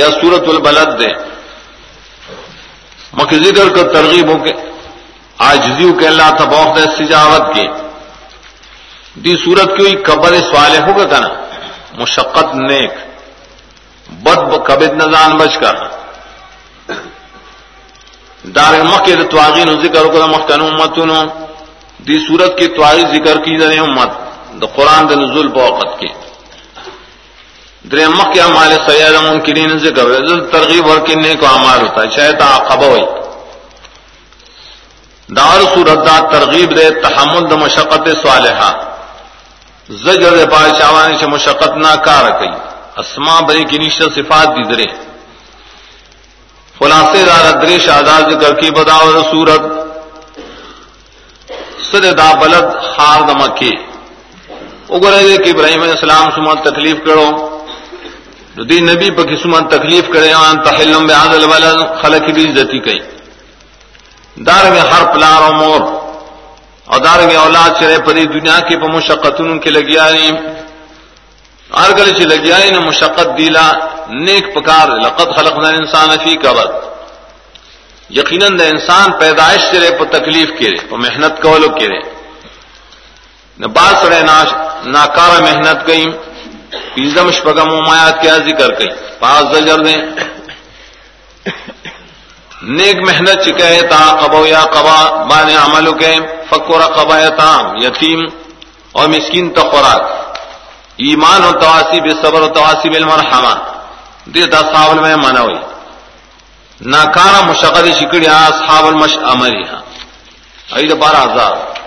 بیا سورت البلد دے۔ مکھ ذکر کو ترغیب ہو کے آجزیو کے اللہ تبوخت سجاوت کے دی صورت کی ہوئی قبر سوال ہوگا کا نا۔ مشقت نیک۔ بد کبد نظان بچ کر۔ دار مکہ تواغین ذکر کو مختن امتن دی صورت کی تواغی ذکر کی دن امت۔ دا قرآن دا نزول بوقت کی۔ در مکہ ہمارے سیاد منکرین ذکر ترغیب اور کنے کو ہمار ہوتا ہے۔ شاید عقبہ ہوئی۔ دار صورت دا ترغیب دے، تحمل دا مشقت صالحہ۔ زجر دے پاشاوانی سے مشقت نہ کار کئی۔ اسما بری کی نیشت صفات دی درے۔ خلاصے دار ادریش آزاد ذکر کی بداور سورت سد دا بلد خار دمکی۔ اگر دے کہ ابراہیم علیہ السلام سمت تکلیف کرو۔ نو دی نبی پہ کسمت تکلیف کرے یعنی آن تحلم بہاد الولد خلق بھی عزتی کئی دار میں ہر پلار و مور اور دار میں اولاد چرے پری دنیا کی پہ مشقتن کے لگیا نہیں ہر گل سے لگیا نہ مشقت دیلا نیک پکار لقت خلق نہ انسان فی قبر یقیناً نہ انسان پیدائش سے رہے تکلیف کرے پہ محنت کو لو کرے نہ بات سڑے ناکارا محنت کئی پیزم شپگم مایات کیا ذکر کئی. پاس زجر دیں. نیک محنت چکے تا قبو یا قبا بان عملو کے. فکر قبا تام، یتیم اور مسکین تو خوراک. ایمان و تواسیب، صبر و تواسیب المرحمہ. دے دا صاحب میں منع ہوئی ناکارا مشقت شکڑی اصحاب المش امری ہاں. ای بارہ ہزار